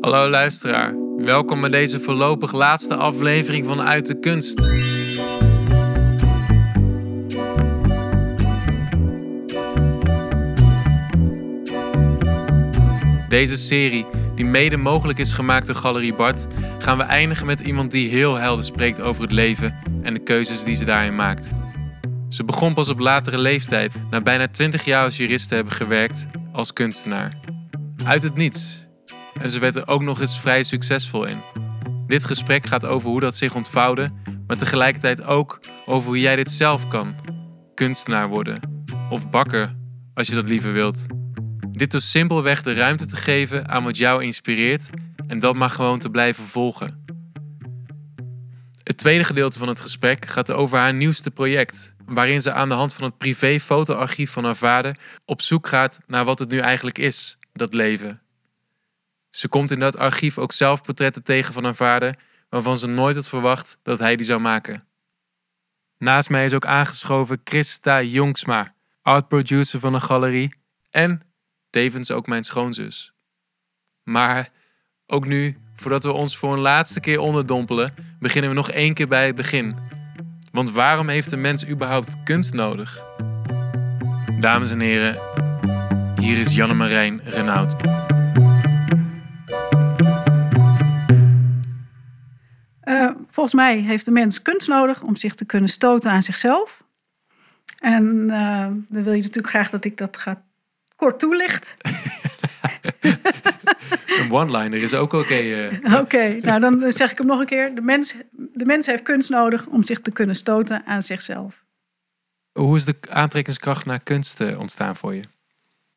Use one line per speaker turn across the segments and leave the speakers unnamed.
Hallo luisteraar, welkom bij deze voorlopig laatste aflevering van Uit de Kunst. Deze serie, die mede mogelijk is gemaakt door Galerie Bart, gaan we eindigen met iemand die heel helder spreekt over het leven en de keuzes die ze daarin maakt. Ze begon pas op latere leeftijd, na bijna 20 jaar als jurist te hebben gewerkt, als kunstenaar. Uit het niets. En ze werd er ook nog eens vrij succesvol in. Dit gesprek gaat over hoe dat zich ontvouwde, maar tegelijkertijd ook over hoe jij dit zelf kan. Kunstenaar worden. Of bakker, als je dat liever wilt. Dit door simpelweg de ruimte te geven aan wat jou inspireert en dat maar gewoon te blijven volgen. Het tweede gedeelte van het gesprek gaat over haar nieuwste project, waarin ze aan de hand van het privé fotoarchief van haar vader op zoek gaat naar wat het nu eigenlijk is, dat leven. Ze komt in dat archief ook zelf portretten tegen van haar vader, waarvan ze nooit had verwacht dat hij die zou maken. Naast mij is ook aangeschoven Christa Jongsma, art producer van de galerie en tevens ook mijn schoonzus. Maar ook nu, voordat we ons voor een laatste keer onderdompelen, beginnen we nog één keer bij het begin. Want waarom heeft een mens überhaupt kunst nodig? Dames en heren, hier is Janne-Marijn Renaud.
Volgens mij heeft de mens kunst nodig om zich te kunnen stoten aan zichzelf. En uh, dan wil je natuurlijk graag dat ik dat ga kort toelicht.
een one-liner is ook oké. Okay,
uh. Oké, nou dan zeg ik hem nog een keer. De mens, de mens heeft kunst nodig om zich te kunnen stoten aan zichzelf.
Hoe is de aantrekkingskracht naar kunst ontstaan voor je?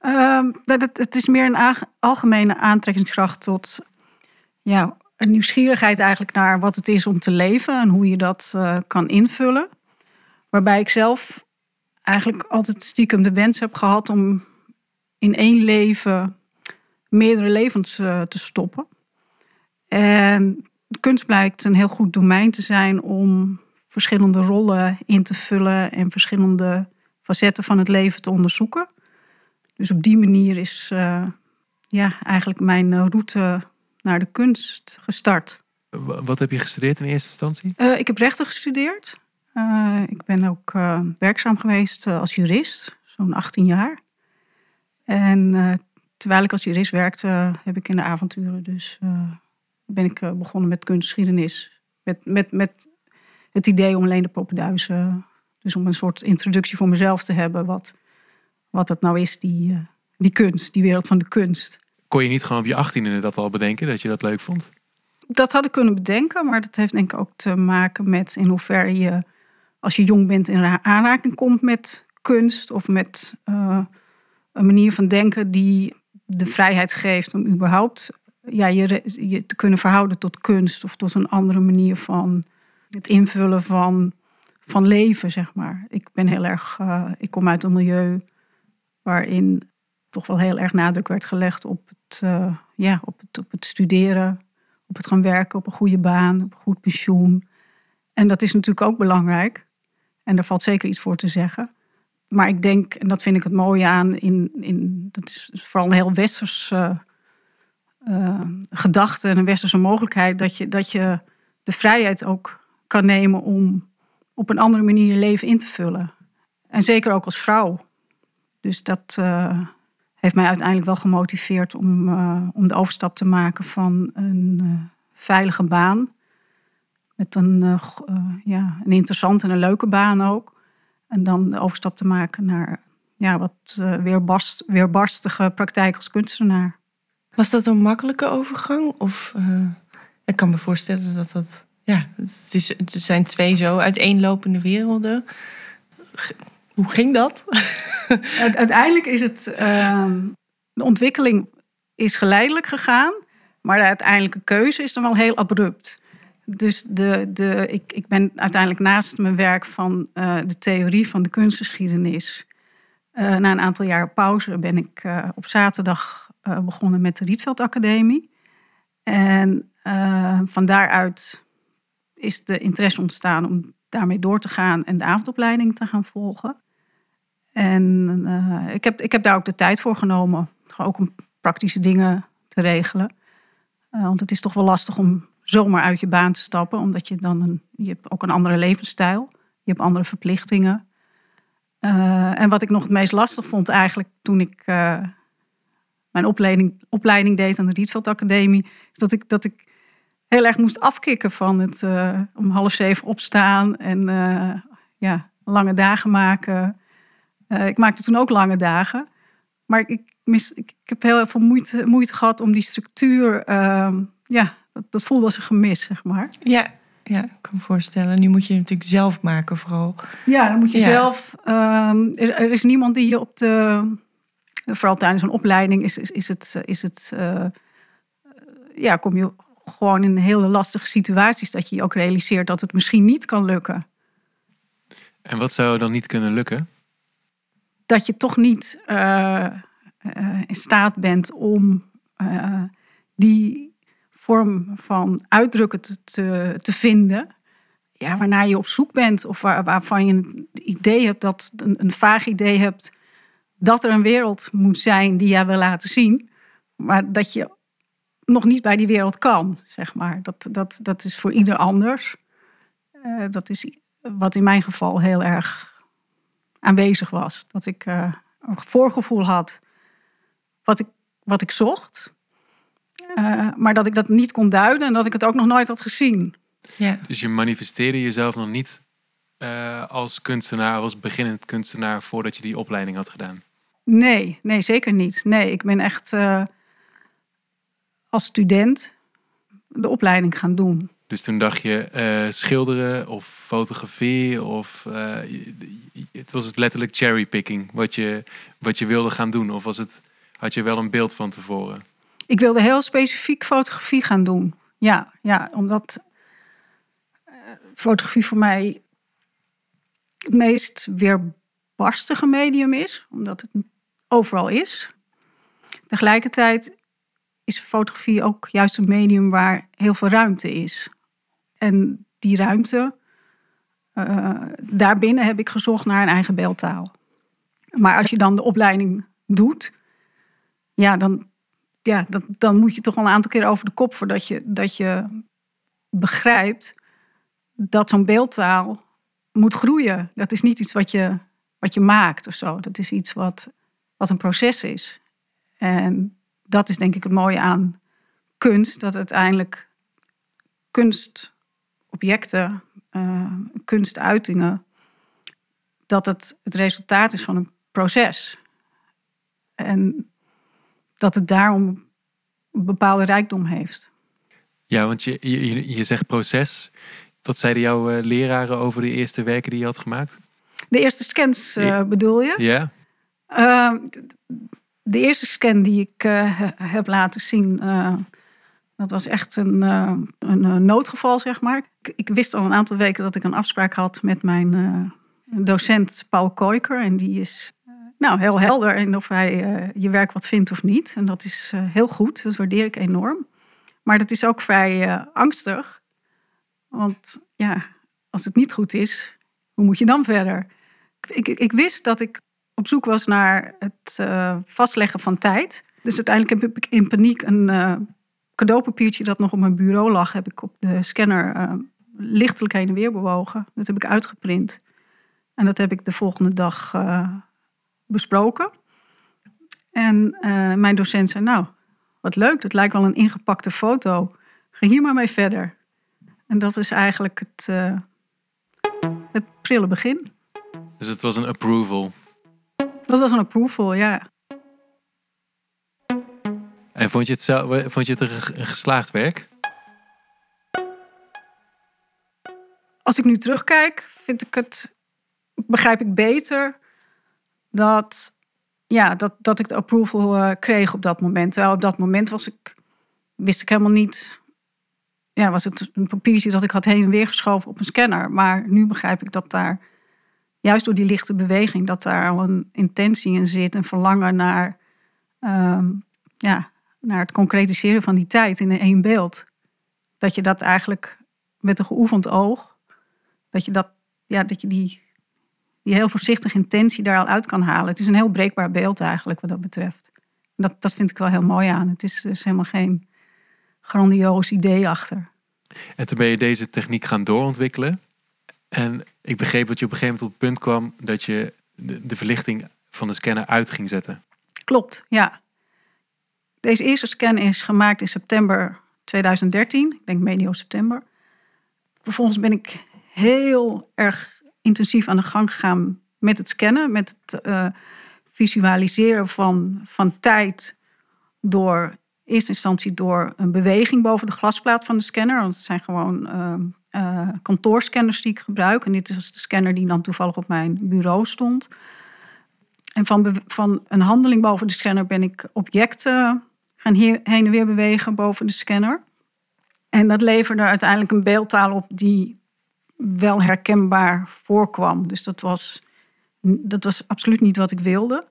Uh, het, het is meer een algemene aantrekkingskracht tot ja, een nieuwsgierigheid eigenlijk naar wat het is om te leven en hoe je dat uh, kan invullen. Waarbij ik zelf eigenlijk altijd stiekem de wens heb gehad om in één leven meerdere levens uh, te stoppen. En kunst blijkt een heel goed domein te zijn om verschillende rollen in te vullen en verschillende facetten van het leven te onderzoeken. Dus op die manier is uh, ja, eigenlijk mijn route naar de kunst gestart.
Wat heb je gestudeerd in eerste instantie?
Uh, ik heb rechten gestudeerd. Uh, ik ben ook uh, werkzaam geweest als jurist, zo'n 18 jaar. En terwijl ik als jurist werkte, heb ik in de avonturen dus ben ik begonnen met kunstgeschiedenis. Met, met, met het idee om alleen de poppenduizen, dus om een soort introductie voor mezelf te hebben, wat, wat het nou is, die, die kunst, die wereld van de kunst.
Kon je niet gewoon op je achttiende dat al bedenken, dat je dat leuk vond?
Dat had ik kunnen bedenken, maar dat heeft denk ik ook te maken met in hoeverre je, als je jong bent, in aanraking komt met kunst of met uh, een manier van denken die de vrijheid geeft om überhaupt ja, je, te kunnen verhouden tot kunst of tot een andere manier van het invullen van, van leven, zeg maar. Ik ben heel erg, uh, ik kom uit een milieu waarin toch wel heel erg nadruk werd gelegd op het, uh, ja, op het, op het studeren, op het gaan werken, op een goede baan, op een goed pensioen. En dat is natuurlijk ook belangrijk. En daar valt zeker iets voor te zeggen. Maar ik denk, en dat vind ik het mooie aan, in, in, dat is vooral een heel westers uh, uh, gedachte en een westerse mogelijkheid, dat je, dat je de vrijheid ook kan nemen om op een andere manier je leven in te vullen. En zeker ook als vrouw. Dus dat, uh, heeft mij uiteindelijk wel gemotiveerd om, uh, om de overstap te maken van een uh, veilige baan. Met een, uh, ja, een interessante en een leuke baan ook. En dan de overstap te maken naar ja, wat weerbarst, weerbarstige praktijk als kunstenaar.
Was dat een makkelijke overgang? Of ik kan me voorstellen dat dat. Ja, het, is, het zijn twee zo uiteenlopende werelden. Hoe ging dat?
Uiteindelijk is het. Uh, de ontwikkeling is geleidelijk gegaan, maar de uiteindelijke keuze is dan wel heel abrupt. Dus de, de, ik, ik ben uiteindelijk naast mijn werk van uh, de theorie van de kunstgeschiedenis. Uh, na een aantal jaar pauze ben ik uh, op zaterdag begonnen met de Rietveld Academie. En van daaruit is de interesse ontstaan om daarmee door te gaan en de avondopleiding te gaan volgen. En uh, ik, heb, ik heb daar ook de tijd voor genomen. Ook om praktische dingen te regelen. Uh, want het is toch wel lastig om zomaar uit je baan te stappen, omdat je dan een, je hebt ook een andere levensstijl, je hebt andere verplichtingen. Uh, en wat ik nog het meest lastig vond eigenlijk toen ik mijn opleiding, opleiding deed aan de Rietveld Academie, is dat ik, dat ik heel erg moest afkicken van het uh, om half zeven opstaan en ja, lange dagen maken. ik maakte toen ook lange dagen. Maar ik, mis, ik, ik heb heel veel moeite, moeite gehad om die structuur. Ehm, ja, dat, dat voelde als een gemis, zeg maar.
Ja, ja, ik kan me voorstellen. Nu moet je het natuurlijk zelf maken, vooral.
Ja, dan moet je zelf. Um, er, er, is niemand die je op de. Vooral tijdens een opleiding is, is, is het. Is het ja, kom je gewoon in hele lastige situaties dat je je ook realiseert dat het misschien niet kan lukken.
En wat zou dan niet kunnen lukken?
Dat je toch niet uh, uh, in staat bent om die vorm van uitdrukken te, te, te, vinden. Ja, waarnaar je op zoek bent of waar, waarvan je een idee hebt dat een, een vaag idee hebt dat er een wereld moet zijn die jij wil laten zien, maar dat je nog niet bij die wereld kan, zeg maar. Dat, dat, dat is voor ieder anders. Uh, dat is wat in mijn geval heel erg aanwezig was. Dat ik uh, een voorgevoel had wat ik, wat ik zocht. Uh, maar dat ik dat niet kon duiden en dat ik het ook nog nooit had gezien.
Ja. Dus je manifesteerde jezelf nog niet uh, als kunstenaar, als beginnend kunstenaar, voordat je die opleiding had gedaan?
Nee, nee, zeker niet. Nee, ik ben echt uh, als student de opleiding gaan doen.
Dus toen dacht je schilderen of fotografie of het was het letterlijk cherrypicking wat je, wat je wilde gaan doen? Of was het, had je wel een beeld van tevoren?
Ik wilde heel specifiek fotografie gaan doen. Ja, ja omdat uh, fotografie voor mij het meest weerbarstige medium is, omdat het overal is. Tegelijkertijd is fotografie ook juist een medium waar heel veel ruimte is. En die ruimte, uh, daarbinnen heb ik gezocht naar een eigen beeldtaal. Maar als je dan de opleiding doet, ja, dan ja, dat, dan moet je toch wel een aantal keer over de kop voordat je, dat je begrijpt dat zo'n beeldtaal moet groeien. Dat is niet iets wat je, wat je maakt of zo. Dat is iets wat, wat een proces is. En dat is denk ik het mooie aan kunst, dat uiteindelijk kunstobjecten, uh, kunstuitingen, dat het het resultaat is van een proces. En dat het daarom een bepaalde rijkdom heeft.
Ja, want je, je, je zegt proces. Wat zeiden jouw uh, leraren over de eerste werken die je had gemaakt?
De eerste scans uh, bedoel je?
Ja.
Uh, de eerste scan die ik uh, heb laten zien, dat was echt een, een noodgeval, zeg maar. Ik, ik, wist al een aantal weken dat ik een afspraak had met mijn docent Paul Koiker. En die is nou, heel helder in of hij je werk wat vindt of niet. En dat is heel goed, dat waardeer ik enorm. Maar dat is ook vrij angstig. Want ja, als het niet goed is, hoe moet je dan verder? Ik, ik wist dat ik op zoek was naar het vastleggen van tijd. Dus uiteindelijk heb ik in paniek een cadeaupapiertje dat nog op mijn bureau lag, heb ik op de scanner lichtelijk heen en weer bewogen. Dat heb ik uitgeprint. En dat heb ik de volgende dag besproken. En uh, mijn docent zei, nou, wat leuk, dat lijkt wel een ingepakte foto. Ga hier maar mee verder. En dat is eigenlijk het, uh, het prille begin.
Dus het was een approval?
Dat was een approval, ja.
En vond je het, zelf, vond je het een geslaagd werk?
Als ik nu terugkijk, vind ik het, begrijp ik beter dat, ja, dat, dat ik de approval uh, kreeg op dat moment. Terwijl op dat moment was ik, wist ik helemaal niet. Ja, was het een papiertje dat ik had heen en weer geschoven op een scanner. Maar nu begrijp ik dat daar, juist door die lichte beweging, dat daar al een intentie in zit. Een verlangen naar, um, ja, naar het concretiseren van die tijd in één beeld. Dat je dat eigenlijk met een geoefend oog, dat je, dat, ja, dat je die die heel voorzichtig intentie daar al uit kan halen. Het is een heel breekbaar beeld eigenlijk wat dat betreft. Dat, dat vind ik wel heel mooi aan. Het is dus helemaal geen grandioos idee achter.
En toen ben je deze techniek gaan doorontwikkelen. En ik begreep dat je op een gegeven moment op het punt kwam dat je de, verlichting van de scanner uit ging zetten.
Klopt, ja. Deze eerste scan is gemaakt in september 2013. Ik denk medio september. Vervolgens ben ik heel erg intensief aan de gang gegaan met het scannen. Met het eh, visualiseren van, van tijd door in eerste instantie door een beweging boven de glasplaat van de scanner. Want het zijn gewoon uh, uh, kantoorscanners die ik gebruik. En dit is de scanner die dan toevallig op mijn bureau stond. En van, van een handeling boven de scanner ben ik objecten gaan heen en weer bewegen boven de scanner. En dat leverde uiteindelijk een beeldtaal op die wel herkenbaar voorkwam. Dus dat was, dat was absoluut niet wat ik wilde.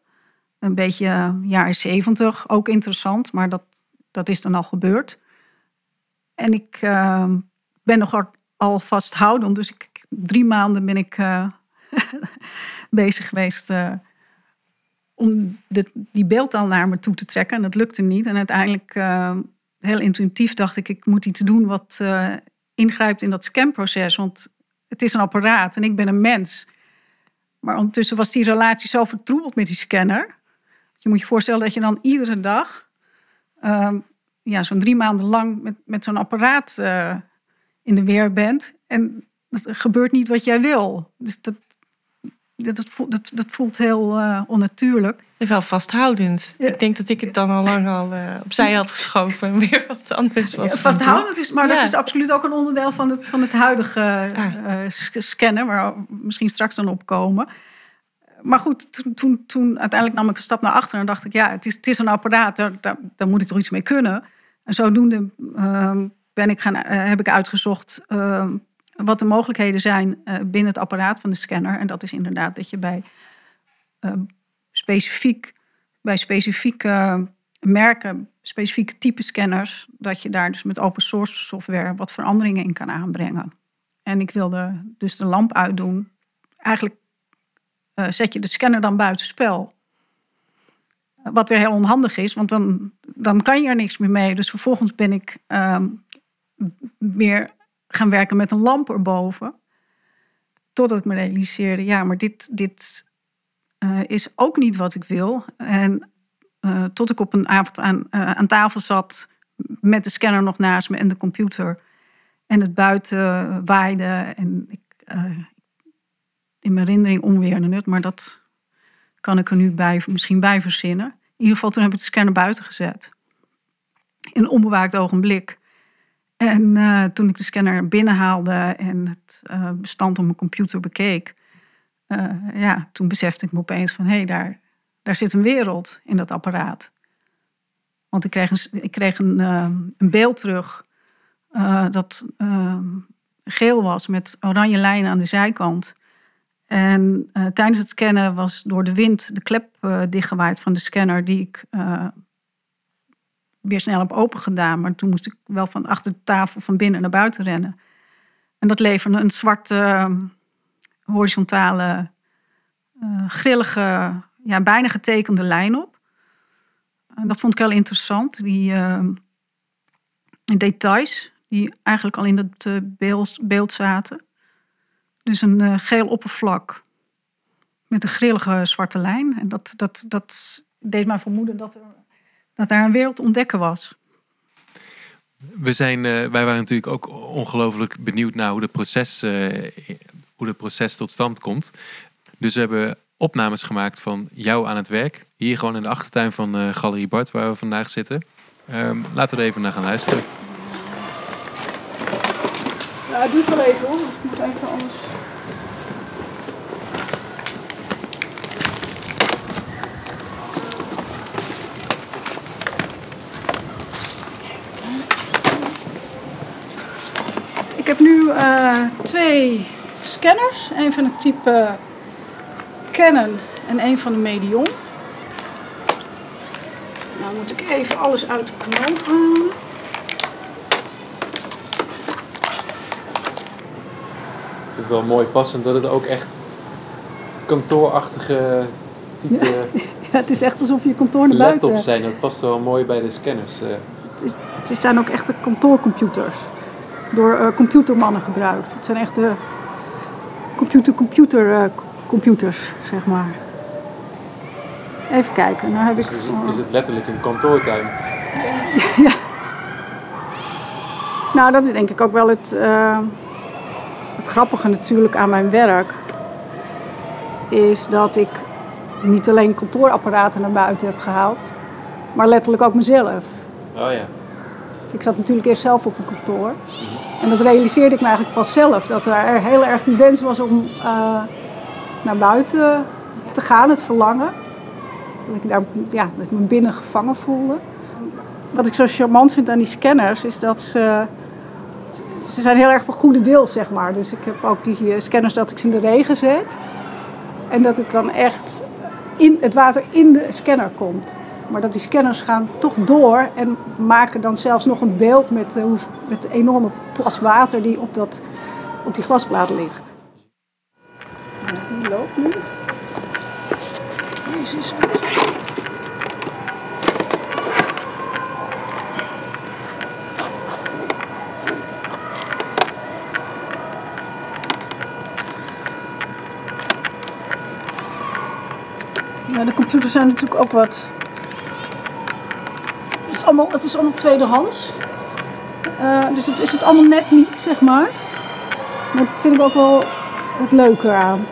Een beetje jaren zeventig, ook interessant, maar dat, dat is dan al gebeurd. En ik uh, ben nog al vasthoudend, dus ik, drie maanden ben ik uh, bezig geweest uh, om de, die beeldtaal naar me toe te trekken. En dat lukte niet. En uiteindelijk, uh, heel intuïtief, dacht ik: ik moet iets doen wat ingrijpt in dat scanproces. Want het is een apparaat en ik ben een mens. Maar ondertussen was die relatie zo vertroebeld met die scanner. Je moet je voorstellen dat je dan iedere dag, uh, ja, zo'n drie maanden lang met, met zo'n apparaat uh, in de weer bent. En er gebeurt niet wat jij wil. Dus dat, dat, dat, dat voelt heel uh, onnatuurlijk.
Wel vasthoudend. Ja. Ik denk dat ik het dan al lang al uh, opzij had geschoven en weer wat anders was.
Ja, vasthoudend is, maar ja. dat is absoluut ook een onderdeel van het, van het huidige uh, scannen, waar we misschien straks dan opkomen. Maar goed, toen, toen, toen, uiteindelijk nam ik een stap naar achteren en dacht ik, ja, het is, het is een apparaat, daar, daar, daar moet ik toch iets mee kunnen. En zodoende ben ik gaan, heb ik uitgezocht wat de mogelijkheden zijn uh, binnen het apparaat van de scanner. En dat is inderdaad dat je bij uh, specifiek, bij specifieke merken, specifieke type scanners, dat je daar dus met open source software wat veranderingen in kan aanbrengen. En ik wilde dus de lamp uitdoen. Eigenlijk uh, zet je de scanner dan buitenspel. Wat weer heel onhandig is, want dan, dan kan je er niks meer mee. Dus vervolgens ben ik weer gaan werken met een lamp erboven. Totdat ik me realiseerde, ja, maar dit, dit uh, is ook niet wat ik wil. En uh, tot ik op een avond aan, uh, aan tafel zat met de scanner nog naast me en de computer. En het buiten waaide. En ik in mijn herinnering onweerde het, maar dat kan ik er nu bij, misschien bij verzinnen. In ieder geval, toen heb ik de scanner buiten gezet. In een onbewaakt ogenblik. En uh, toen ik de scanner binnenhaalde en het uh, bestand op mijn computer bekeek, uh, ja, toen besefte ik me opeens van hé, hey, daar, daar zit een wereld in dat apparaat. Want ik kreeg een, ik kreeg een, een beeld terug dat geel was met oranje lijnen aan de zijkant. En tijdens het scannen was door de wind de klep dichtgewaaid van de scanner die ik weer snel heb open gedaan. Maar toen moest ik wel van achter de tafel van binnen naar buiten rennen. En dat leverde een zwarte, uh, horizontale, uh, grillige, ja, bijna getekende lijn op. En dat vond ik heel interessant. Die uh, details die eigenlijk al in het uh, beeld, beeld, zaten. Dus een geel oppervlak met een grillige zwarte lijn. En dat, dat, dat deed mij vermoeden dat er dat daar een wereld ontdekken was.
We zijn, uh, wij waren natuurlijk ook ongelooflijk benieuwd naar hoe de proces, uh, hoe de proces tot stand komt. Dus we hebben opnames gemaakt van jou aan het werk. Hier gewoon in de achtertuin van uh, Galerie Bart, waar we vandaag zitten. Um, laten we er even naar gaan luisteren.
Ja, het duurt wel even hoor. Ik moet even anders Ik heb nu uh, twee scanners. Een van het type Canon en een van de Medion. Nou moet ik even alles uit de knoop halen.
Ik vind het wel mooi passend dat het ook echt kantoorachtige type...
Ja, ja het is echt alsof je kantoor naar buiten
laptops zijn. Dat past wel mooi bij de scanners. Uh.
is, het zijn ook echte kantoorcomputers. Door uh, computermannen gebruikt. Het zijn echte computer-computer uh, computers, zeg maar. Even kijken. Nou heb ik,
dus is, het, letterlijk een kantoortuin?
ja. Nou, dat is denk ik ook wel het, uh, het grappige natuurlijk aan mijn werk. Is dat ik niet alleen kantoorapparaten naar buiten heb gehaald, maar letterlijk ook mezelf.
Oh ja.
Ik zat natuurlijk eerst zelf op een kantoor. En dat realiseerde ik me eigenlijk pas zelf. Dat er heel erg die wens was om uh, naar buiten te gaan, het verlangen. Dat ik, daar, ja, dat ik me binnen gevangen voelde. Wat ik zo charmant vind aan die scanners is dat ze. Ze zijn heel erg van goede wil, zeg maar. Dus ik heb ook die scanners dat ik ze in de regen zet. En dat het dan echt in het water in de scanner komt. Maar dat die scanners gaan toch door en maken dan zelfs nog een beeld met, uh, met de enorme plas water die op, dat, op die glasplaat ligt. die loopt nu. Jezus. Ja, de computers zijn natuurlijk ook wat. Het is allemaal, het is allemaal tweedehands. Uh, dus het is het allemaal net niet, zeg maar. Maar dat vind ik ook wel het leuke aan.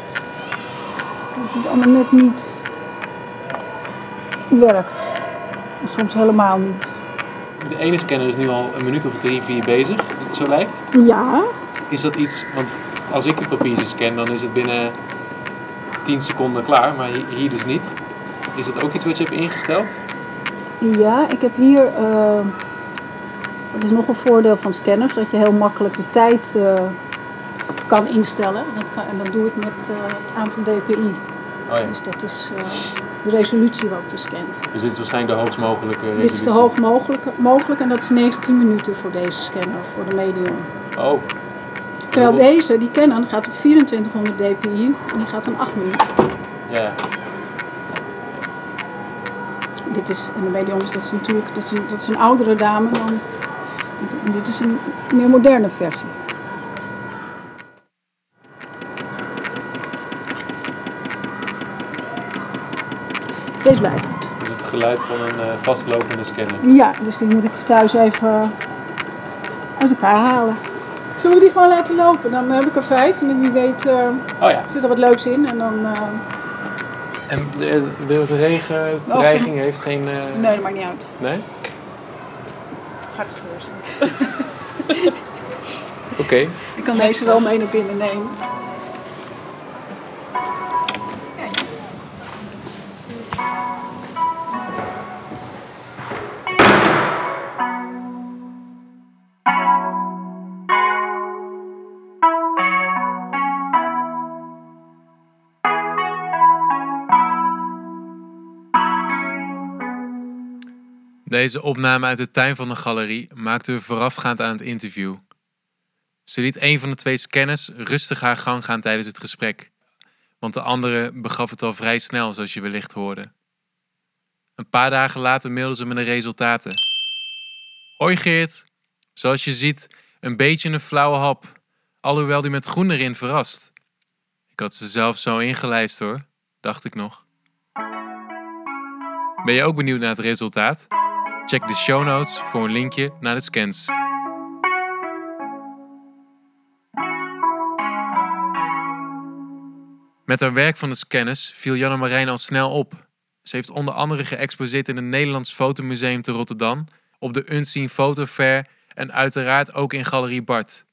Dat het allemaal net niet werkt. En soms helemaal niet.
De ene scanner is nu al een minuut of drie, vier bezig, zo lijkt.
Ja.
Is dat iets, want als ik een papiertje scan, dan is het binnen 10 seconden klaar, maar hier dus niet. Is dat ook iets wat je hebt ingesteld?
Ja, ik heb hier. Uh, het is nog een voordeel van scanners, dat je heel makkelijk de tijd uh, kan instellen. Dat kan, en dat doe ik met uh, het aantal dpi.
Oh ja.
Dus dat is de resolutie waarop je scant.
Dus dit is waarschijnlijk de hoogst mogelijke resolutie?
Dit is de hoogst mogelijke, mogelijk en dat is 19 minuten voor deze scanner, voor de medium.
Oh.
Terwijl deze, die Canon, gaat op 2400 dpi en die gaat dan 8 minuten.
Ja.
Dit is, en de Medion is dat is natuurlijk dat is een, dat is een oudere dame dan. Dit is een meer moderne versie. Deze blijft goed.
Dus het geluid van een uh, vastlopende scanner?
Ja, dus die moet ik thuis even uit elkaar halen. Zullen we die gewoon laten lopen? Dan heb ik er vijf en wie weet uh,
oh ja.
zit er wat leuks in. En dan... Uh,
en de, de, de regendreiging oh, heeft geen... Uh...
Nee, dat maakt niet uit.
Nee?
Hartgeurst.
Oké. Okay.
Ik kan deze wel mee naar binnen nemen.
Deze opname uit de tuin van de galerie maakten we voorafgaand aan het interview. Ze liet een van de twee scanners rustig haar gang gaan tijdens het gesprek, want de andere begaf het al vrij snel, zoals je wellicht hoorde. Een paar dagen later mailde ze me de resultaten. Hoi Geert, zoals je ziet, een beetje een flauwe hap, alhoewel die met groen erin verrast. Ik had ze zelf zo ingelijst hoor, dacht ik nog. Ben je ook benieuwd naar het resultaat? Check de show notes voor een linkje naar de scans. Met haar werk van de scanners viel Janne Marijn al snel op. Ze heeft onder andere geëxposeerd in het Nederlands Fotomuseum te Rotterdam, op de Unseen Photo Fair en uiteraard ook in Galerie Bart.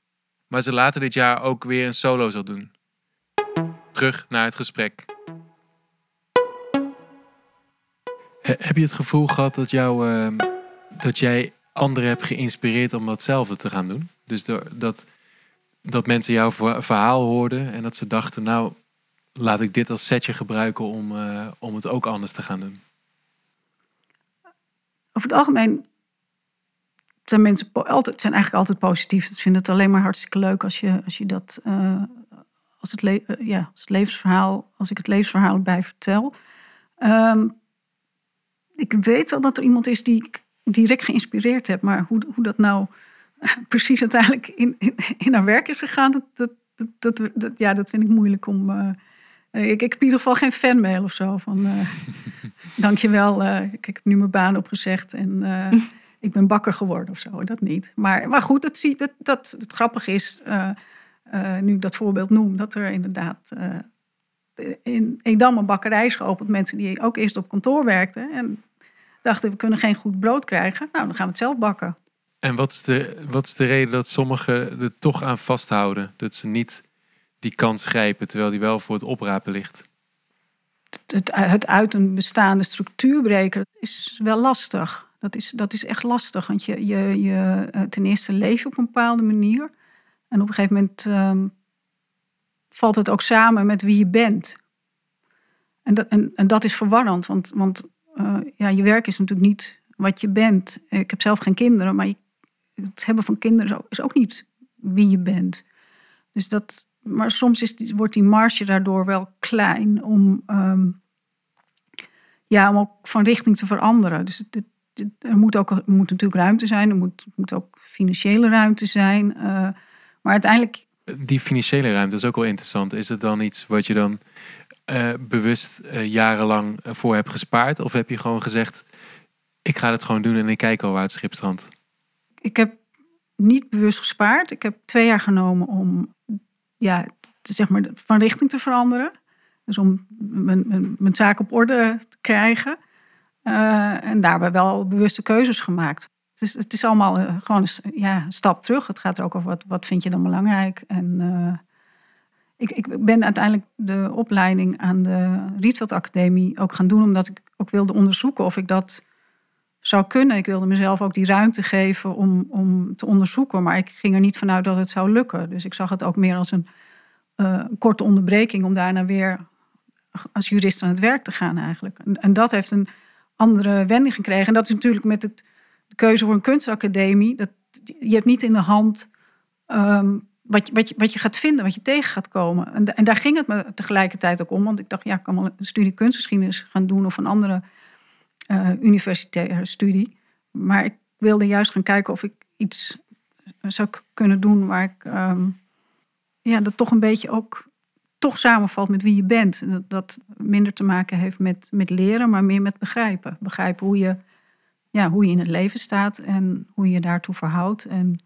Maar ze later dit jaar ook weer een solo zal doen. Terug naar het gesprek. Heb je het gevoel gehad dat, jou, uh, dat jij anderen hebt geïnspireerd om datzelfde te gaan doen? Dus dat, dat mensen jouw verhaal hoorden en dat ze dachten, nou, laat ik dit als setje gebruiken om, uh, om het ook anders te gaan doen?
Over het algemeen zijn mensen altijd, zijn eigenlijk altijd positief. Ik vind het alleen maar hartstikke leuk als je, als je dat, uh, als het, ja, het levensverhaal, als ik het levensverhaal bij vertel. Um, ik weet wel dat er iemand is die ik direct geïnspireerd heb. Maar hoe, hoe dat nou precies uiteindelijk in, in, in haar werk is gegaan, dat, dat, dat, dat, ja, dat vind ik moeilijk om. Uh, ik, ik heb in ieder geval geen fanmail of zo van. Uh, dankjewel, uh, ik, ik heb nu mijn baan opgezegd en ik ben bakker geworden of zo. Dat niet. Maar, maar goed, het, zie, dat, dat, het grappige is, nu ik dat voorbeeld noem, dat er inderdaad in Edam een bakkerij is geopend. Mensen die ook eerst op kantoor werkten. En dachten, we kunnen geen goed brood krijgen. Nou, dan gaan we het zelf bakken.
En wat is de, wat is de reden dat sommigen er toch aan vasthouden? Dat ze niet die kans grijpen, terwijl die wel voor het oprapen ligt?
Het, het uit een bestaande structuur breken is wel lastig. Dat is, dat is echt lastig, want je, je, je, eh, ten eerste leef je op een bepaalde manier. En op een gegeven moment ehm, valt het ook samen met wie je bent. En dat, en, en dat is verwarrend, want, want uh, ja, je werk is natuurlijk niet wat je bent. Ik heb zelf geen kinderen, maar het hebben van kinderen is ook niet wie je bent. Dus dat, maar soms is, wordt die marge daardoor wel klein om, um, ja, om ook van richting te veranderen. Dus het, er moet ook moet natuurlijk ruimte zijn, er moet, moet ook financiële ruimte zijn. Uh, maar uiteindelijk
die financiële ruimte is ook wel interessant. Is het dan iets wat je dan uh, bewust uh, jarenlang voor hebt gespaard? Of heb je gewoon gezegd, ik ga het gewoon doen en ik kijk al waar het schip strandt?
Ik heb niet bewust gespaard. Ik heb twee jaar genomen om ja, zeg maar, van richting te veranderen. Dus om mijn, mijn, zaak op orde te krijgen. Uh, en daarbij wel bewuste keuzes gemaakt. Het is, het is allemaal gewoon een, ja, stap terug. Het gaat er ook over wat, wat vind je dan belangrijk. En ik, ik ben uiteindelijk de opleiding aan de Rietveld Academie ook gaan doen, omdat ik ook wilde onderzoeken of ik dat zou kunnen. Ik wilde mezelf ook die ruimte geven om, om te onderzoeken, maar ik ging er niet vanuit dat het zou lukken. Dus ik zag het ook meer als een uh, korte onderbreking om daarna weer als jurist aan het werk te gaan eigenlijk. En, en dat heeft een andere wending gekregen. En dat is natuurlijk met het de keuze voor een kunstacademie, dat, je hebt niet in de hand um, wat, wat, wat je gaat vinden, wat je tegen gaat komen. En, en, daar ging het me tegelijkertijd ook om, want ik dacht, ja, ik kan wel een studie kunstgeschiedenis gaan doen of een andere uh, universitaire studie. Maar ik wilde juist gaan kijken of ik iets zou kunnen doen waar ik, um, ja, dat toch een beetje ook toch samenvalt met wie je bent. Dat, dat minder te maken heeft met, met leren, maar meer met begrijpen. Begrijpen hoe je ja, hoe je in het leven staat en hoe je daartoe verhoudt. En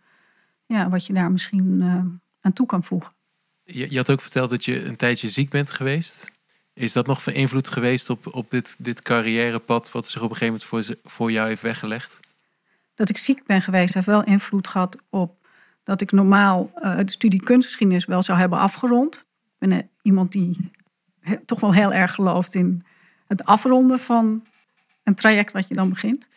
ja, wat je daar misschien uh, aan toe kan voegen.
Je, je, had ook verteld dat je een tijdje ziek bent geweest. Is dat nog van invloed geweest op, op dit, dit carrièrepad wat zich op een gegeven moment voor, voor jou heeft weggelegd?
Dat ik ziek ben geweest heeft wel invloed gehad op dat ik normaal uh, de studie kunstgeschiedenis wel zou hebben afgerond. Ik ben iemand die toch wel heel erg gelooft in het afronden van een traject wat je dan begint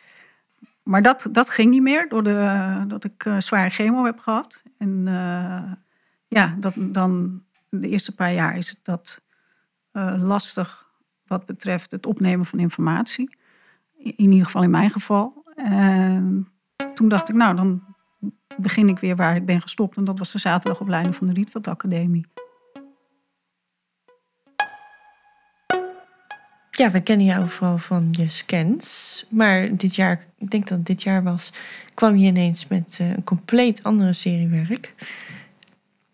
maar dat, dat ging niet meer doordat ik uh, zware chemo heb gehad. En uh, ja, dat, dan de eerste paar jaar is dat uh, lastig wat betreft het opnemen van informatie. In ieder geval in mijn geval. En toen dacht ik, nou, dan begin ik weer waar ik ben gestopt. En dat was de zaterdagopleiding van de Rietveld Academie.
Ja, we kennen jou vooral van je scans. Maar dit jaar, ik denk dat het dit jaar was, kwam je ineens met eh, een compleet andere serie werk.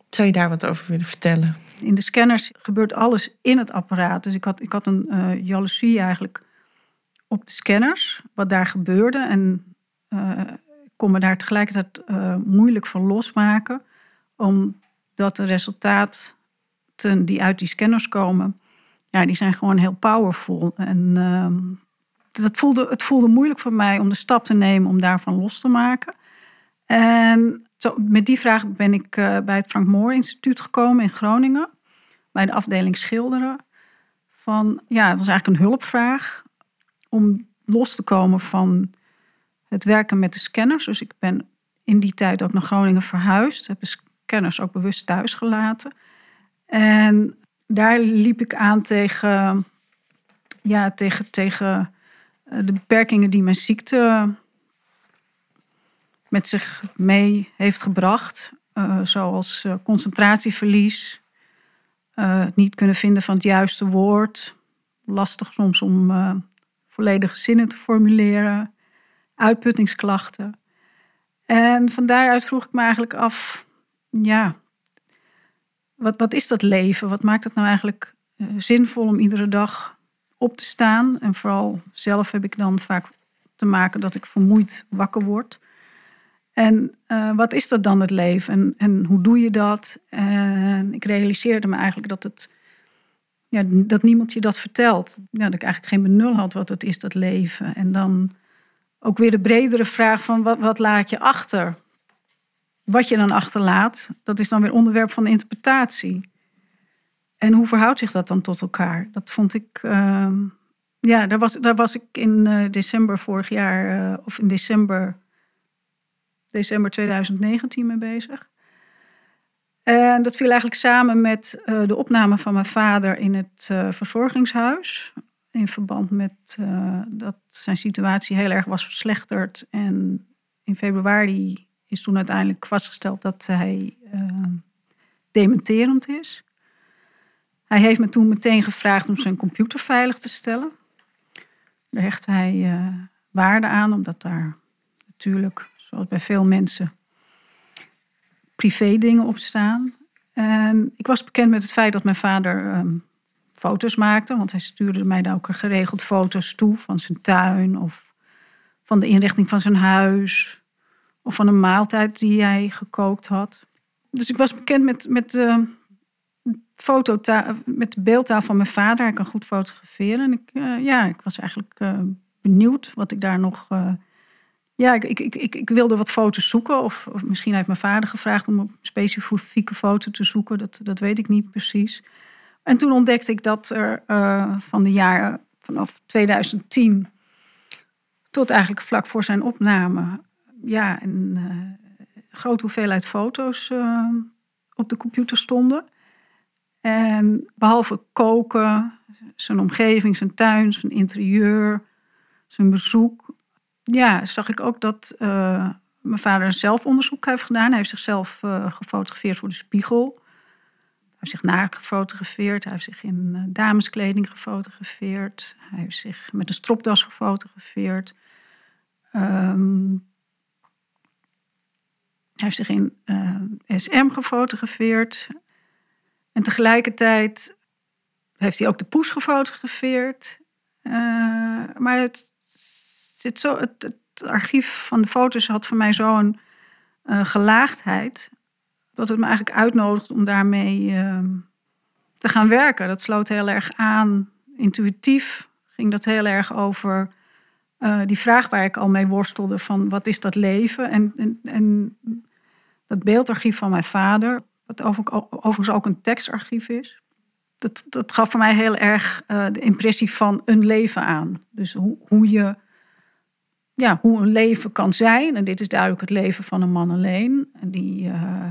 Zou je daar wat over willen vertellen?
In de scanners gebeurt alles in het apparaat. Dus ik had, ik had een uh, jaloezie eigenlijk op de scanners, wat daar gebeurde. En uh, kon me daar tegelijkertijd moeilijk van losmaken, omdat de resultaten die uit die scanners komen, ja, die zijn gewoon heel powerful. En uh, dat voelde, het voelde moeilijk voor mij om de stap te nemen om daarvan los te maken. En zo, met die vraag ben ik uh, bij het Frank Moore Instituut gekomen in Groningen. Bij de afdeling schilderen. Van, ja, het was eigenlijk een hulpvraag om los te komen van het werken met de scanners. Dus ik ben in die tijd ook naar Groningen verhuisd. Heb de scanners ook bewust thuis gelaten. En daar liep ik aan tegen, ja, tegen, tegen eh, de beperkingen die mijn ziekte met zich mee heeft gebracht. Uh, zoals uh, concentratieverlies, het niet kunnen vinden van het juiste woord, lastig soms om volledige zinnen te formuleren, uitputtingsklachten. En van daaruit vroeg ik me eigenlijk af, ja, wat, wat is dat leven? Wat maakt het nou eigenlijk eh, zinvol om iedere dag op te staan? En vooral zelf heb ik dan vaak te maken dat ik vermoeid wakker word. En uh, wat is dat dan het leven? En, en hoe doe je dat? En ik realiseerde me eigenlijk dat het ja, dat niemand je dat vertelt. Ja, dat ik eigenlijk geen benul had wat het is, dat leven. En dan ook weer de bredere vraag van wat, wat laat je achter? Wat je dan achterlaat, dat is dan weer onderwerp van interpretatie. En hoe verhoudt zich dat dan tot elkaar? Dat vond ik. Uh, ja, daar was, daar was ik in uh, december vorig jaar, uh, of in december, december 2019 mee bezig. En dat viel eigenlijk samen met uh, de opname van mijn vader in het verzorgingshuis. In verband met dat zijn situatie heel erg was verslechterd. En in februari is toen uiteindelijk vastgesteld dat hij dementerend is. Hij heeft me toen meteen gevraagd om zijn computer veilig te stellen. Daar hechtte hij uh, waarde aan, omdat daar natuurlijk, zoals bij veel mensen, privé dingen op staan. En ik was bekend met het feit dat mijn vader um, foto's maakte, want hij stuurde mij daar ook geregeld foto's toe van zijn tuin of van de inrichting van zijn huis of van een maaltijd die hij gekookt had. Dus ik was bekend met, met fototaal, met de beeldtaal van mijn vader. Hij kan goed fotograferen. En ik, uh, ja, ik was eigenlijk uh, benieuwd wat ik daar nog. Uh, ja, ik, ik, ik, ik, wilde wat foto's zoeken. Of, of, misschien heeft mijn vader gevraagd om een specifieke foto te zoeken. Dat, dat weet ik niet precies. En toen ontdekte ik dat er van de jaren vanaf 2010 tot eigenlijk vlak voor zijn opname. Ja, een grote hoeveelheid foto's op de computer stonden. En behalve koken, zijn omgeving, zijn tuin, zijn interieur, zijn bezoek, ja, zag ik ook dat uh, mijn vader een zelfonderzoek heeft gedaan. Hij heeft zichzelf gefotografeerd voor de spiegel. Hij heeft zich nagefotografeerd. Hij heeft zich in dameskleding gefotografeerd. Hij heeft zich met een stropdas gefotografeerd. Um, heeft zich in SM gefotografeerd. En tegelijkertijd heeft hij ook de poes gefotografeerd. Uh, maar het, zit zo, het, archief van de foto's had voor mij zo'n uh, gelaagdheid. Dat het me eigenlijk uitnodigt om daarmee uh, te gaan werken. Dat sloot heel erg aan. Intuïtief ging dat heel erg over eh, die vraag waar ik al mee worstelde: van wat is dat leven? En, en, en dat beeldarchief van mijn vader wat overigens ook een tekstarchief is. Dat, dat gaf voor mij heel erg uh, de impressie van een leven aan. Dus hoe, hoe, je, ja, hoe een leven kan zijn. En dit is duidelijk het leven van een man alleen. En die uh,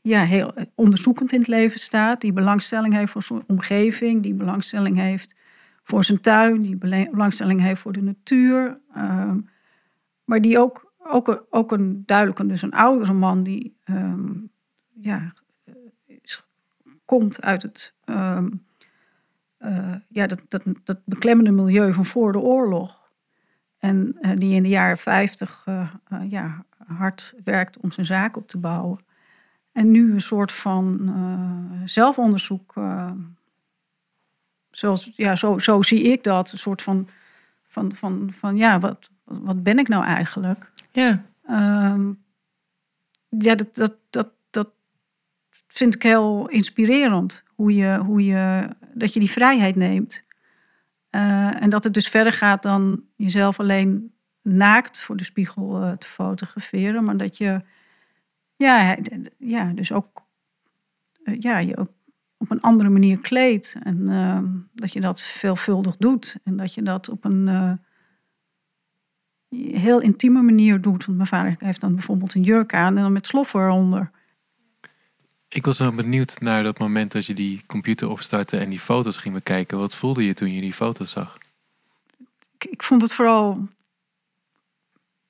ja, heel onderzoekend in het leven staat. Die belangstelling heeft voor zijn omgeving. Die belangstelling heeft voor zijn tuin. Die belangstelling heeft voor de natuur. Uh, maar die ook, ook, ook een duidelijk dus een oudere man die um, ja, komt uit het uh, uh, ja, dat, dat, dat beklemmende milieu van voor de oorlog. En uh, die in de jaren 50 eh, ja, hard werkt om zijn zaak op te bouwen. En nu een soort van zelfonderzoek. zoals, ja, zo, zo zie ik dat. Een soort van, van, van, van ja, wat, wat ben ik nou eigenlijk?
Ja.
Um, ja, dat, dat, dat, vind ik heel inspirerend. Hoe je, hoe je, dat je die vrijheid neemt. Uh, en dat het dus verder gaat dan jezelf alleen naakt voor de spiegel uh, te fotograferen. Maar dat je ja, ja, dus ook, uh, ja, je ook op een andere manier kleedt. En dat je dat veelvuldig doet. En dat je dat op een heel intieme manier doet. Want mijn vader heeft dan bijvoorbeeld een jurk aan en dan met sloffen eronder.
Ik was wel benieuwd naar dat moment dat je die computer opstartte en die foto's ging bekijken. Wat voelde je toen je die foto's zag?
Ik, ik vond het vooral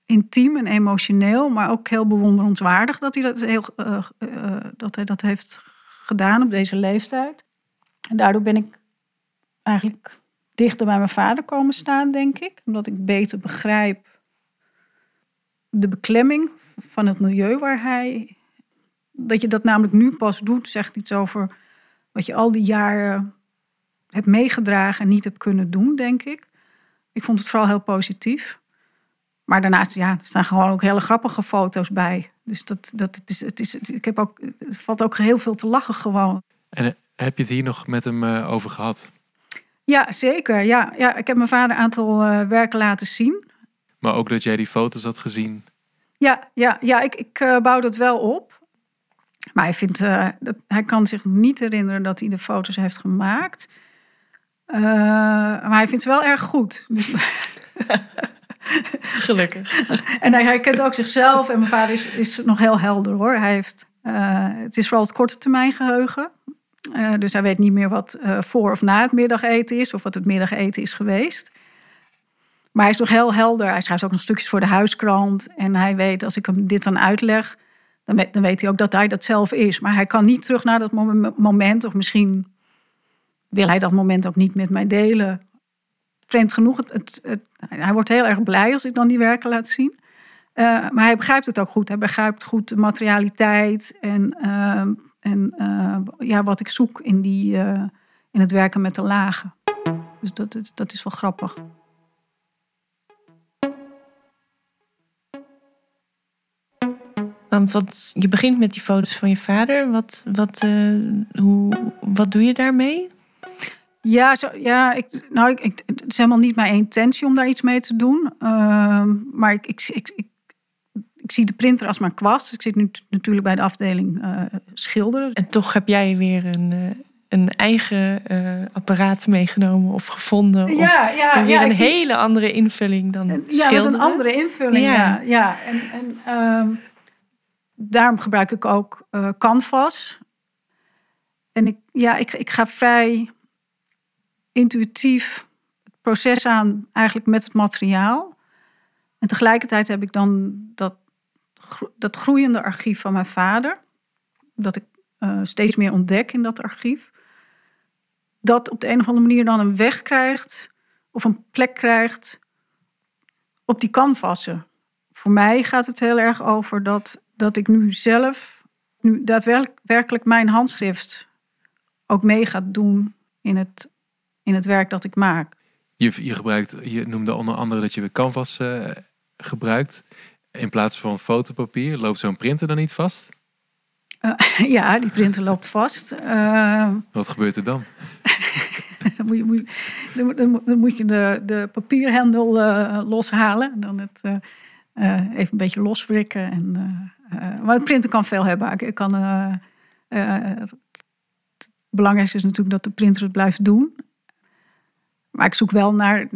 intiem en emotioneel, maar ook heel bewonderenswaardig dat hij dat, heel, uh, dat, hij dat heeft gedaan op deze leeftijd. En daardoor ben ik eigenlijk dichter bij mijn vader komen staan, denk ik. Omdat ik beter begrijp de beklemming van het milieu waar hij. Dat je dat namelijk nu pas doet, zegt iets over wat je al die jaren hebt meegedragen en niet hebt kunnen doen, denk ik. Ik vond het vooral heel positief. Maar daarnaast, ja, er staan gewoon ook hele grappige foto's bij. Dus dat, dat het is, het is, ik heb ook, het valt ook heel veel te lachen gewoon.
En eh, heb je het hier nog met hem eh, over gehad?
Ja, zeker. Ja, ja, ik heb mijn vader een aantal eh, werken laten zien.
Maar ook dat jij die foto's had gezien?
Ja, ja, ja ik, ik bouw dat wel op. Maar hij, vindt, eh, dat, hij kan zich niet herinneren dat hij de foto's heeft gemaakt. Eh, maar hij vindt ze wel erg goed.
Gelukkig.
en hij herkent ook zichzelf. En mijn vader is, is nog heel helder hoor. Hij heeft, eh, het is vooral het korte termijn geheugen. Eh, dus hij weet niet meer wat eh, voor of na het middageten is. Of wat het middageten is geweest. Maar hij is nog heel helder. Hij schrijft ook nog stukjes voor de huiskrant. En hij weet, als ik hem dit dan uitleg... dan weet, dan weet hij ook dat hij dat zelf is. Maar hij kan niet terug naar dat mom- moment. Of misschien wil hij dat moment ook niet met mij delen. Vreemd genoeg, het, het- hij wordt heel erg blij als ik dan die werken laat zien. Eh, maar hij begrijpt het ook goed. Hij begrijpt goed de materialiteit en, ehm, en eh, ja, wat ik zoek in, die, eh, in het werken met de lagen. Dus dat, is- dat is wel grappig.
Want wat, je begint met die foto's van je vader. Wat, wat, hoe, wat doe je daarmee?
Ja, zo, ja ik, nou, ik, ik- het is helemaal niet mijn intentie om daar iets mee te doen. Ehm, maar ik, ik, ik, ik, ik zie de printer als mijn kwast. Ik zit nu natuurlijk bij de afdeling eh, schilderen.
En toch heb jij weer een, eh, een eigen eh, apparaat meegenomen of gevonden. of
ja,
weer een
zie-
hele andere invulling dan
Ja,
schilderen.
een andere invulling.
Ja.
Ja, ja. En, en ehm, daarom gebruik ik ook Canvas. En ik, ja, ik, ik ga vrij intuïtief het proces aan, eigenlijk met het materiaal. En tegelijkertijd heb ik dan dat, dat groeiende archief van mijn vader. Dat ik eh, steeds meer ontdek in dat archief. Dat op de een of andere manier dan een weg krijgt, of een plek krijgt op die canvassen. Voor mij gaat het heel erg over dat, dat ik nu zelf, nu daadwerkelijk werkelijk mijn handschrift ook mee ga doen in het, in het werk dat ik maak.
Je, je, gebruikt, je noemde onder andere dat je canvas eh, gebruikt. In plaats van fotopapier. Loopt zo'n printer dan niet vast?
ja, die printer loopt vast. Eh,
Wat gebeurt er dan?
dan, moet je, moet je- dan moet- dan moet- dan moet je de, de papierhendel eh, loshalen. En dan het, eh, eh, even een beetje loswrikken. En, eh, eh, maar het printer kan veel hebben. Ik kan, eh, eh, het, het belangrijkste is natuurlijk dat de printer het blijft doen. Maar ik zoek wel naar,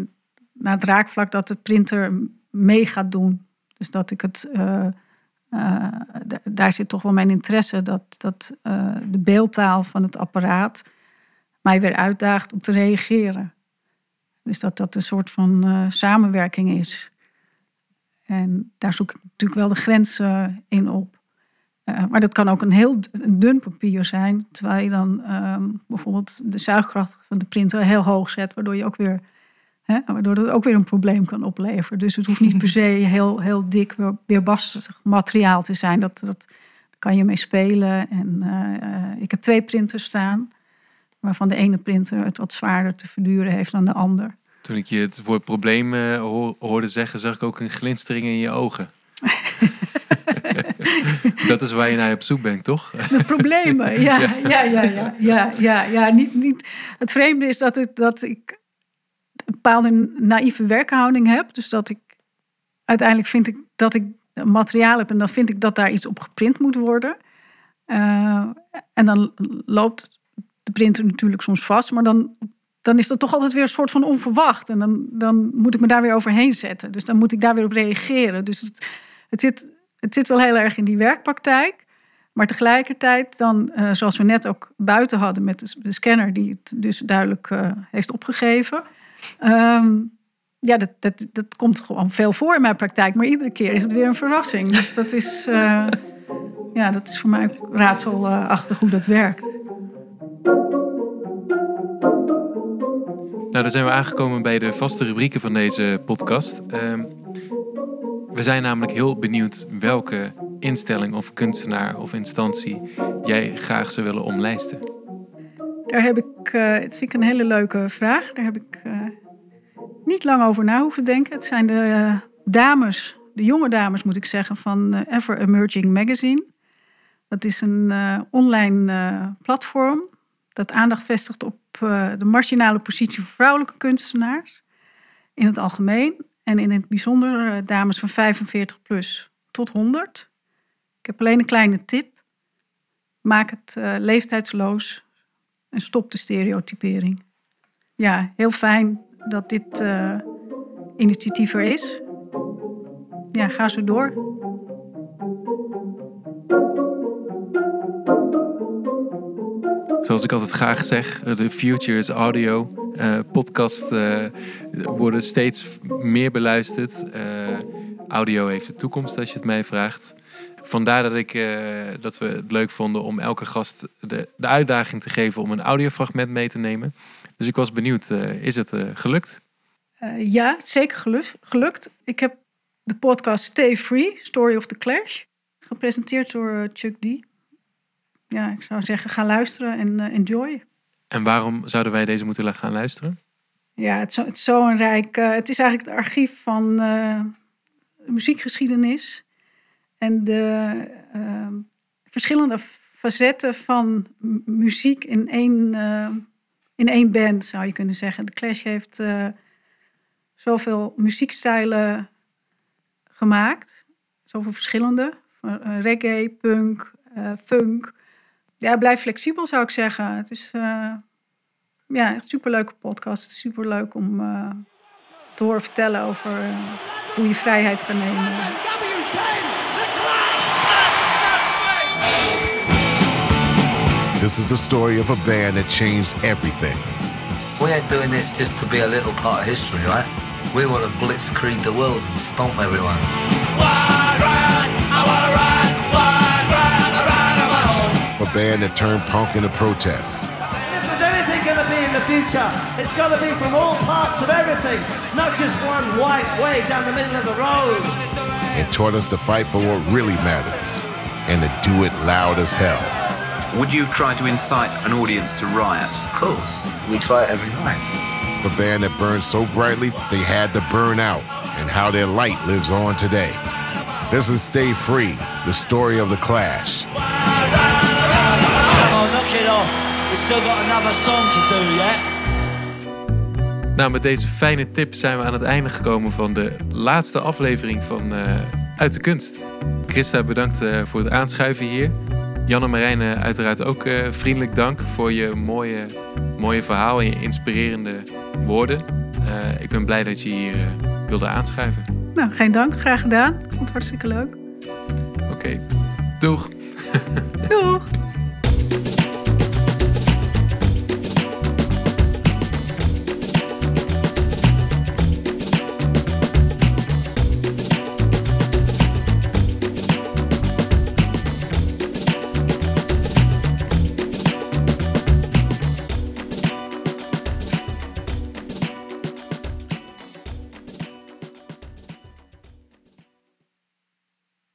naar het raakvlak dat de printer mee gaat doen. Dus dat ik het... eh, eh, da- daar zit toch wel mijn interesse. Dat, dat eh, de beeldtaal van het apparaat mij weer uitdaagt om te reageren. Dus dat dat een soort van samenwerking is. En daar zoek ik natuurlijk wel de grenzen in op. Eh, maar dat kan ook een heel dun papier zijn, terwijl je dan ehm, bijvoorbeeld de zuigkracht van de printer heel hoog zet, waardoor je ook weer, hè, waardoor dat ook weer een probleem kan opleveren. Dus het hoeft niet per se heel, heel dik, weer, weerbarstig materiaal te zijn. Dat, dat kan je mee spelen. En eh, ik heb twee printers staan waarvan de ene printer het wat zwaarder te verduren heeft dan de ander.
Toen ik je het woord probleem hoor- hoorde zeggen, zag ik ook een glinstering in je ogen. dat is waar je naar op zoek bent, toch?
De problemen, ja,
Ja.
ja, ja, ja, ja, ja, ja. Niet, niet. Het vreemde is dat, het, dat ik een bepaalde naïeve werkhouding heb. Dus dat ik uiteindelijk vind ik dat ik materiaal heb en dan vind ik dat daar iets op geprint moet worden. Eh, en dan loopt de printer natuurlijk soms vast, maar dan, dan is dat toch altijd weer een soort van onverwacht. En dan, dan moet ik me daar weer overheen zetten. Dus dan moet ik daar weer op reageren. Dus het, het, zit, het zit wel heel erg in die werkpraktijk. Maar tegelijkertijd dan, eh, zoals we net ook buiten hadden met de, scanner, die het dus duidelijk eh, heeft opgegeven. Ehm, ja, dat, dat, dat komt gewoon veel voor in mijn praktijk. Maar iedere keer is het weer een verrassing. Dus dat is, eh, ja, dat is voor mij ook raadselachtig hoe dat werkt.
Nou, dan zijn we aangekomen bij de vaste rubrieken van deze podcast. Ehm, we zijn namelijk heel benieuwd welke instelling of kunstenaar of instantie jij graag zou willen omlijsten.
Daar heb ik, uh, het vind ik een hele leuke vraag. Daar heb ik uh, niet lang over na hoeven denken. Het zijn de uh, dames, de jonge dames moet ik zeggen, van Ever Emerging Magazine. Dat is een online platform dat aandacht vestigt op de marginale positie van vrouwelijke kunstenaars in het algemeen. En in het bijzonder dames van 45 plus tot 100. Ik heb alleen een kleine tip. Maak het leeftijdsloos en stop de stereotypering. Ja, heel fijn dat dit uh, initiatief er is. Ja, ga zo door.
Zoals ik altijd graag zeg, de future is audio. Uh, worden steeds meer beluisterd. audio heeft de toekomst als je het mij vraagt. Vandaar dat, ik, dat we het leuk vonden om elke gast de, de uitdaging te geven om een audiofragment mee te nemen. Dus ik was benieuwd, is het gelukt?
ja, zeker gelukt. Ik heb de podcast Stay Free, Story of the Clash, gepresenteerd door Chuck D. Ja, ik zou zeggen, ga luisteren en enjoy.
En waarom zouden wij deze moeten gaan luisteren?
Ja, het is, zo, het is zo'n rijk... het is eigenlijk het archief van muziekgeschiedenis en de uh, verschillende facetten van muziek in één, in één band, zou je kunnen zeggen. De Clash heeft zoveel muziekstijlen gemaakt, zoveel verschillende. reggae, punk, funk. Ja, blijf flexibel zou ik zeggen. Het is ja, een superleuke podcast. Superleuk om te horen vertellen over hoe je vrijheid kan nemen.
This is the story of a band that changed everything.
We ain't doing this just to be a little part of history, right? We want to blitzkrieg the world and stomp everyone.
Band that turned punk into protest.
If there's anything going to be in the future, it's got to be from all parts of everything, not just one white way down the middle of the road.
And taught us to fight for what really matters and to do it loud as hell.
Would you try to incite an audience to riot?
Of course. We try it every night.
The band that burned so brightly they had to burn out, and how their light lives on today. This is Stay Free, the story of the Clash.
It off. We've still got another song to do, yeah?
Nou, met deze fijne tip zijn we aan het einde gekomen van de laatste aflevering van uh, Uit de Kunst. Christa, bedankt uh, voor het aanschuiven hier. Jan en Marijn, uiteraard ook uh, vriendelijk dank voor je mooie, mooie verhaal en je inspirerende woorden. Uh, ik ben blij dat je hier uh, wilde aanschuiven.
Nou, geen dank. Graag gedaan. Vond het hartstikke leuk.
Oké. Okay. Doeg.
Doeg.